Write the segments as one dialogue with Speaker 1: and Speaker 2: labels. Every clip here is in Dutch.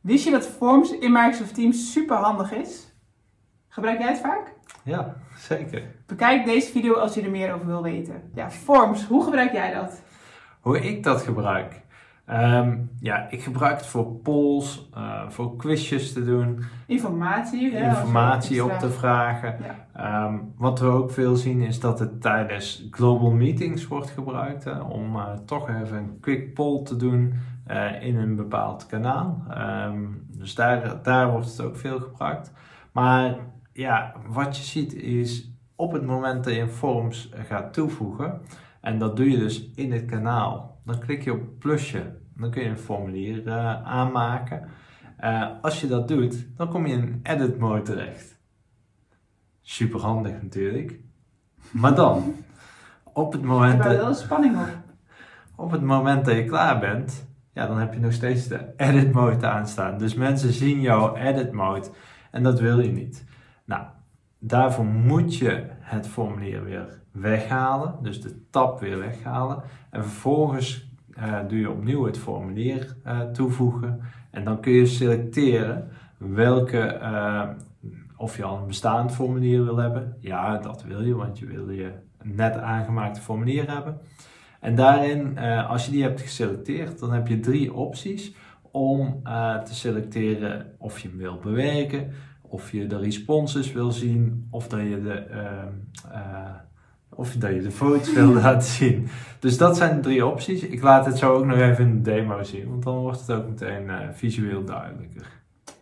Speaker 1: Wist je dat Forms in Microsoft Teams super handig is? Gebruik jij het vaak?
Speaker 2: Ja, zeker.
Speaker 1: Bekijk deze video als je er meer over wil weten. Ja, Forms, hoe gebruik jij dat?
Speaker 2: Hoe ik dat gebruik? Ehm, ja, ik gebruik het voor polls, uh, voor quizjes te doen.
Speaker 1: Informatie. Hè,
Speaker 2: informatie op te vragen.
Speaker 1: Ja.
Speaker 2: Um, wat we ook veel zien is dat het tijdens global meetings wordt gebruikt. Hè, om uh, toch even een quick poll te doen uh, in een bepaald kanaal. Um, dus daar, daar wordt het ook veel gebruikt. Maar ja, wat je ziet is op het moment dat je een forms gaat toevoegen. En dat doe je dus in het kanaal. Dan klik je op plusje. Dan kun je een formulier uh, aanmaken. Uh, als je dat doet, dan kom je in edit mode terecht. Super handig natuurlijk. Maar dan, op het moment.
Speaker 1: Er wel spanning op.
Speaker 2: Op het moment dat je klaar bent, ja, dan heb je nog steeds de edit mode aanstaan. Dus mensen zien jouw edit mode en dat wil je niet. Nou, daarvoor moet je het formulier weer weghalen, dus de tab weer weghalen. En vervolgens uh, doe je opnieuw het formulier uh, toevoegen. En dan kun je selecteren welke, uh, of je al een bestaand formulier wil hebben. Ja, dat wil je, want je wil je net aangemaakte formulier hebben. En daarin, als je die hebt geselecteerd, dan heb je drie opties om te selecteren of je hem wil bewerken, of je de responses wil zien, of dat je de, uh, of dat je de foto's wil laten zien. Dus dat zijn de drie opties. Ik laat het zo ook nog even in de demo zien, want dan wordt het ook meteen uh, visueel duidelijker.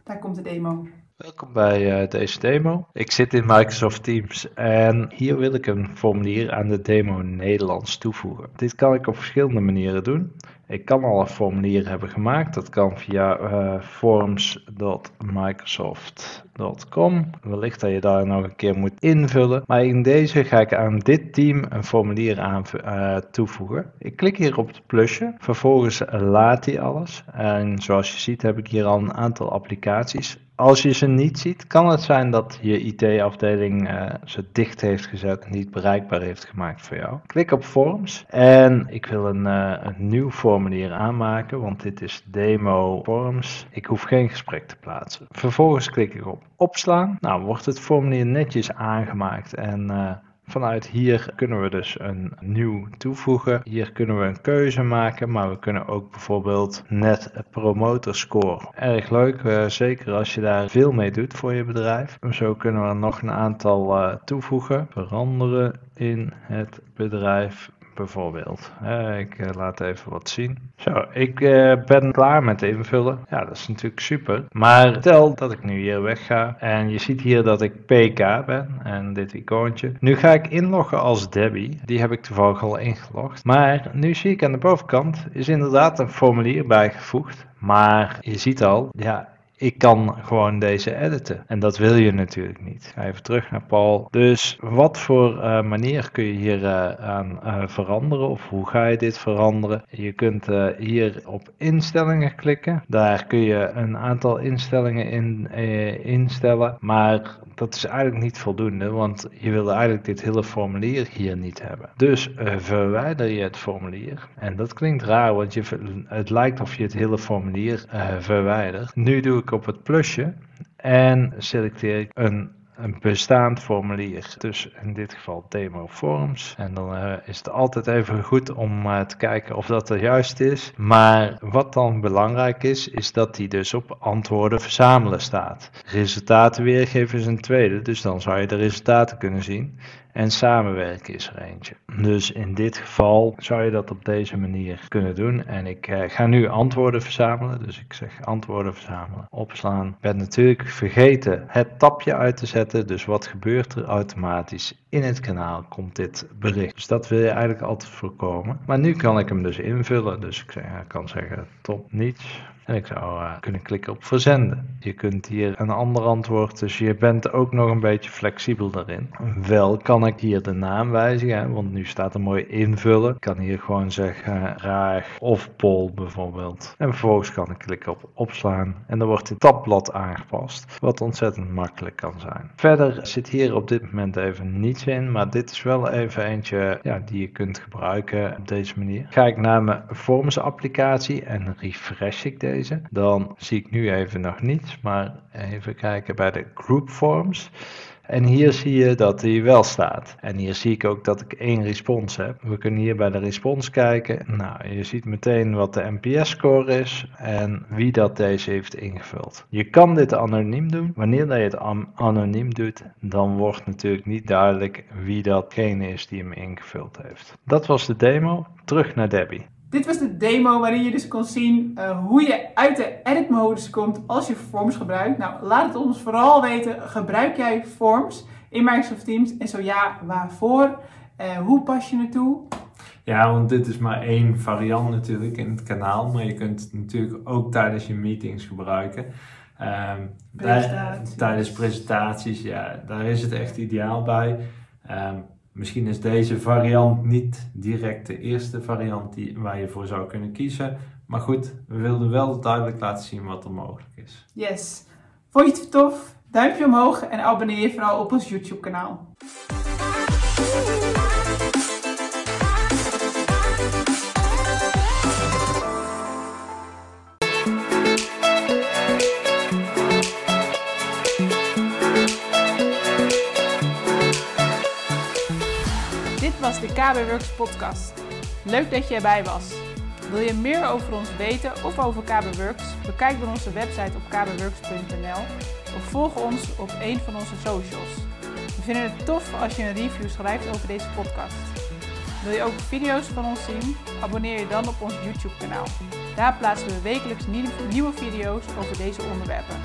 Speaker 1: Daar komt de demo.
Speaker 3: Welkom bij uh, deze demo. Ik zit in Microsoft Teams en hier wil ik een formulier aan de demo Nederlands toevoegen. Dit kan ik op verschillende manieren doen. Ik kan al een formulier hebben gemaakt. Dat kan via uh, forms.microsoft.com. Wellicht dat je daar nog een keer moet invullen. Maar in deze ga ik aan dit team een formulier aan uh, toevoegen. Ik klik hier op het plusje. Vervolgens laat hij alles. En zoals je ziet heb ik hier al een aantal applicaties als je ze niet ziet, kan het zijn dat je IT-afdeling uh, ze dicht heeft gezet en niet bereikbaar heeft gemaakt voor jou. Klik op Forms en ik wil een, uh, een nieuw formulier aanmaken, want dit is demo Forms. Ik hoef geen gesprek te plaatsen. Vervolgens klik ik op opslaan. Nou, wordt het formulier netjes aangemaakt en uh, Vanuit hier kunnen we dus een nieuw toevoegen. Hier kunnen we een keuze maken, maar we kunnen ook bijvoorbeeld net promoter score. Erg leuk, uh, zeker als je daar veel mee doet voor je bedrijf. Zo kunnen we nog een aantal uh, toevoegen. Veranderen in het bedrijf bijvoorbeeld. Uh, ik uh, laat even wat zien. Zo, ik uh, ben klaar met invullen. Ja, dat is natuurlijk super. Maar stel dat ik nu hier weg ga en je ziet hier dat ik PK ben en dit icoontje. Nu ga ik inloggen als Debbie. Die heb ik toevallig al ingelogd. Maar nu zie ik aan de bovenkant is inderdaad een formulier bijgevoegd. Maar je ziet al, ja, ik kan gewoon deze editen. En dat wil je natuurlijk niet. Even terug naar Paul. Dus wat voor uh, manier kun je hier uh, aan uh, veranderen? Of hoe ga je dit veranderen? Je kunt hier op instellingen klikken. Daar kun je een aantal instellingen in instellen. Maar dat is eigenlijk niet voldoende. Want je wil eigenlijk dit hele formulier hier niet hebben. Dus verwijder je het formulier. En dat klinkt raar. Want je, het lijkt of je het hele formulier verwijdert. Nu doe ik op het plusje en selecteer ik een, een bestaand formulier. Dus in dit geval demo forms. En dan uh, is het altijd even goed om uh, te kijken of dat er juist is. Maar wat dan belangrijk is, is dat die dus op antwoorden verzamelen staat. Resultaten weergeven is een tweede, dus dan zou je de resultaten kunnen zien. En samenwerken is er eentje. Dus in dit geval zou je dat op deze manier kunnen doen. En ik uh, ga nu antwoorden verzamelen. Dus ik zeg antwoorden verzamelen, opslaan. Ik ben natuurlijk vergeten het tabje uit te zetten. Dus wat gebeurt er automatisch in het kanaal komt dit bericht. Dus dat wil je eigenlijk altijd voorkomen. Maar nu kan ik hem dus invullen. Dus ik kan zeggen top niets. En ik zou uh, kunnen klikken op verzenden. Je kunt hier een ander antwoord, dus je bent ook nog een beetje flexibel daarin. Wel kan ik hier de naam wijzigen, want nu staat er mooi invullen. Ik kan hier gewoon zeggen Raag of Pol bijvoorbeeld. En vervolgens kan ik klikken op opslaan en dan wordt het tabblad aangepast, wat ontzettend makkelijk kan zijn. Verder zit hier op dit moment even niets maar dit is wel even eentje ja, die je kunt gebruiken op deze manier. Ga ik naar mijn Forms applicatie en refresh ik deze dan zie ik nu even nog niets, maar even kijken bij de group forms. En hier zie je dat die wel staat. En hier zie ik ook dat ik één respons heb. We kunnen hier bij de respons kijken. Nou, je ziet meteen wat de NPS-score is en wie dat deze heeft ingevuld. Je kan dit anoniem doen. Wanneer je het anoniem doet, dan wordt natuurlijk niet duidelijk wie datgene is die hem ingevuld heeft. Dat was de demo. Terug naar Debbie.
Speaker 1: Dit was de demo waarin je dus kon zien uh, hoe je uit de edit modus komt als je Forms gebruikt. Nou, laat het ons vooral weten. Gebruik jij Forms in Microsoft Teams? En zo ja, waarvoor? Uh, hoe pas je het toe?
Speaker 2: Ja, want dit is maar één variant natuurlijk in het kanaal. Maar je kunt het natuurlijk ook tijdens je meetings gebruiken. Um,
Speaker 1: presentaties.
Speaker 2: Tijdens presentaties, ja, daar is het echt ideaal bij. Um, Misschien is deze variant niet direct de eerste variant die, waar je voor zou kunnen kiezen. Maar goed, we wilden wel duidelijk laten zien wat er mogelijk is.
Speaker 1: Yes. Vond je het tof? Duimpje omhoog en abonneer je vooral op ons YouTube kanaal. Was de KB Works podcast. Leuk dat je erbij was. Wil je meer over ons weten of over KB Works? Bekijk dan onze website op kbworks.nl of volg ons op een van onze socials. We vinden het tof als je een review schrijft over deze podcast. Wil je ook video's van ons zien? Abonneer je dan op ons YouTube kanaal. Daar plaatsen we wekelijks nieuwe video's over deze onderwerpen.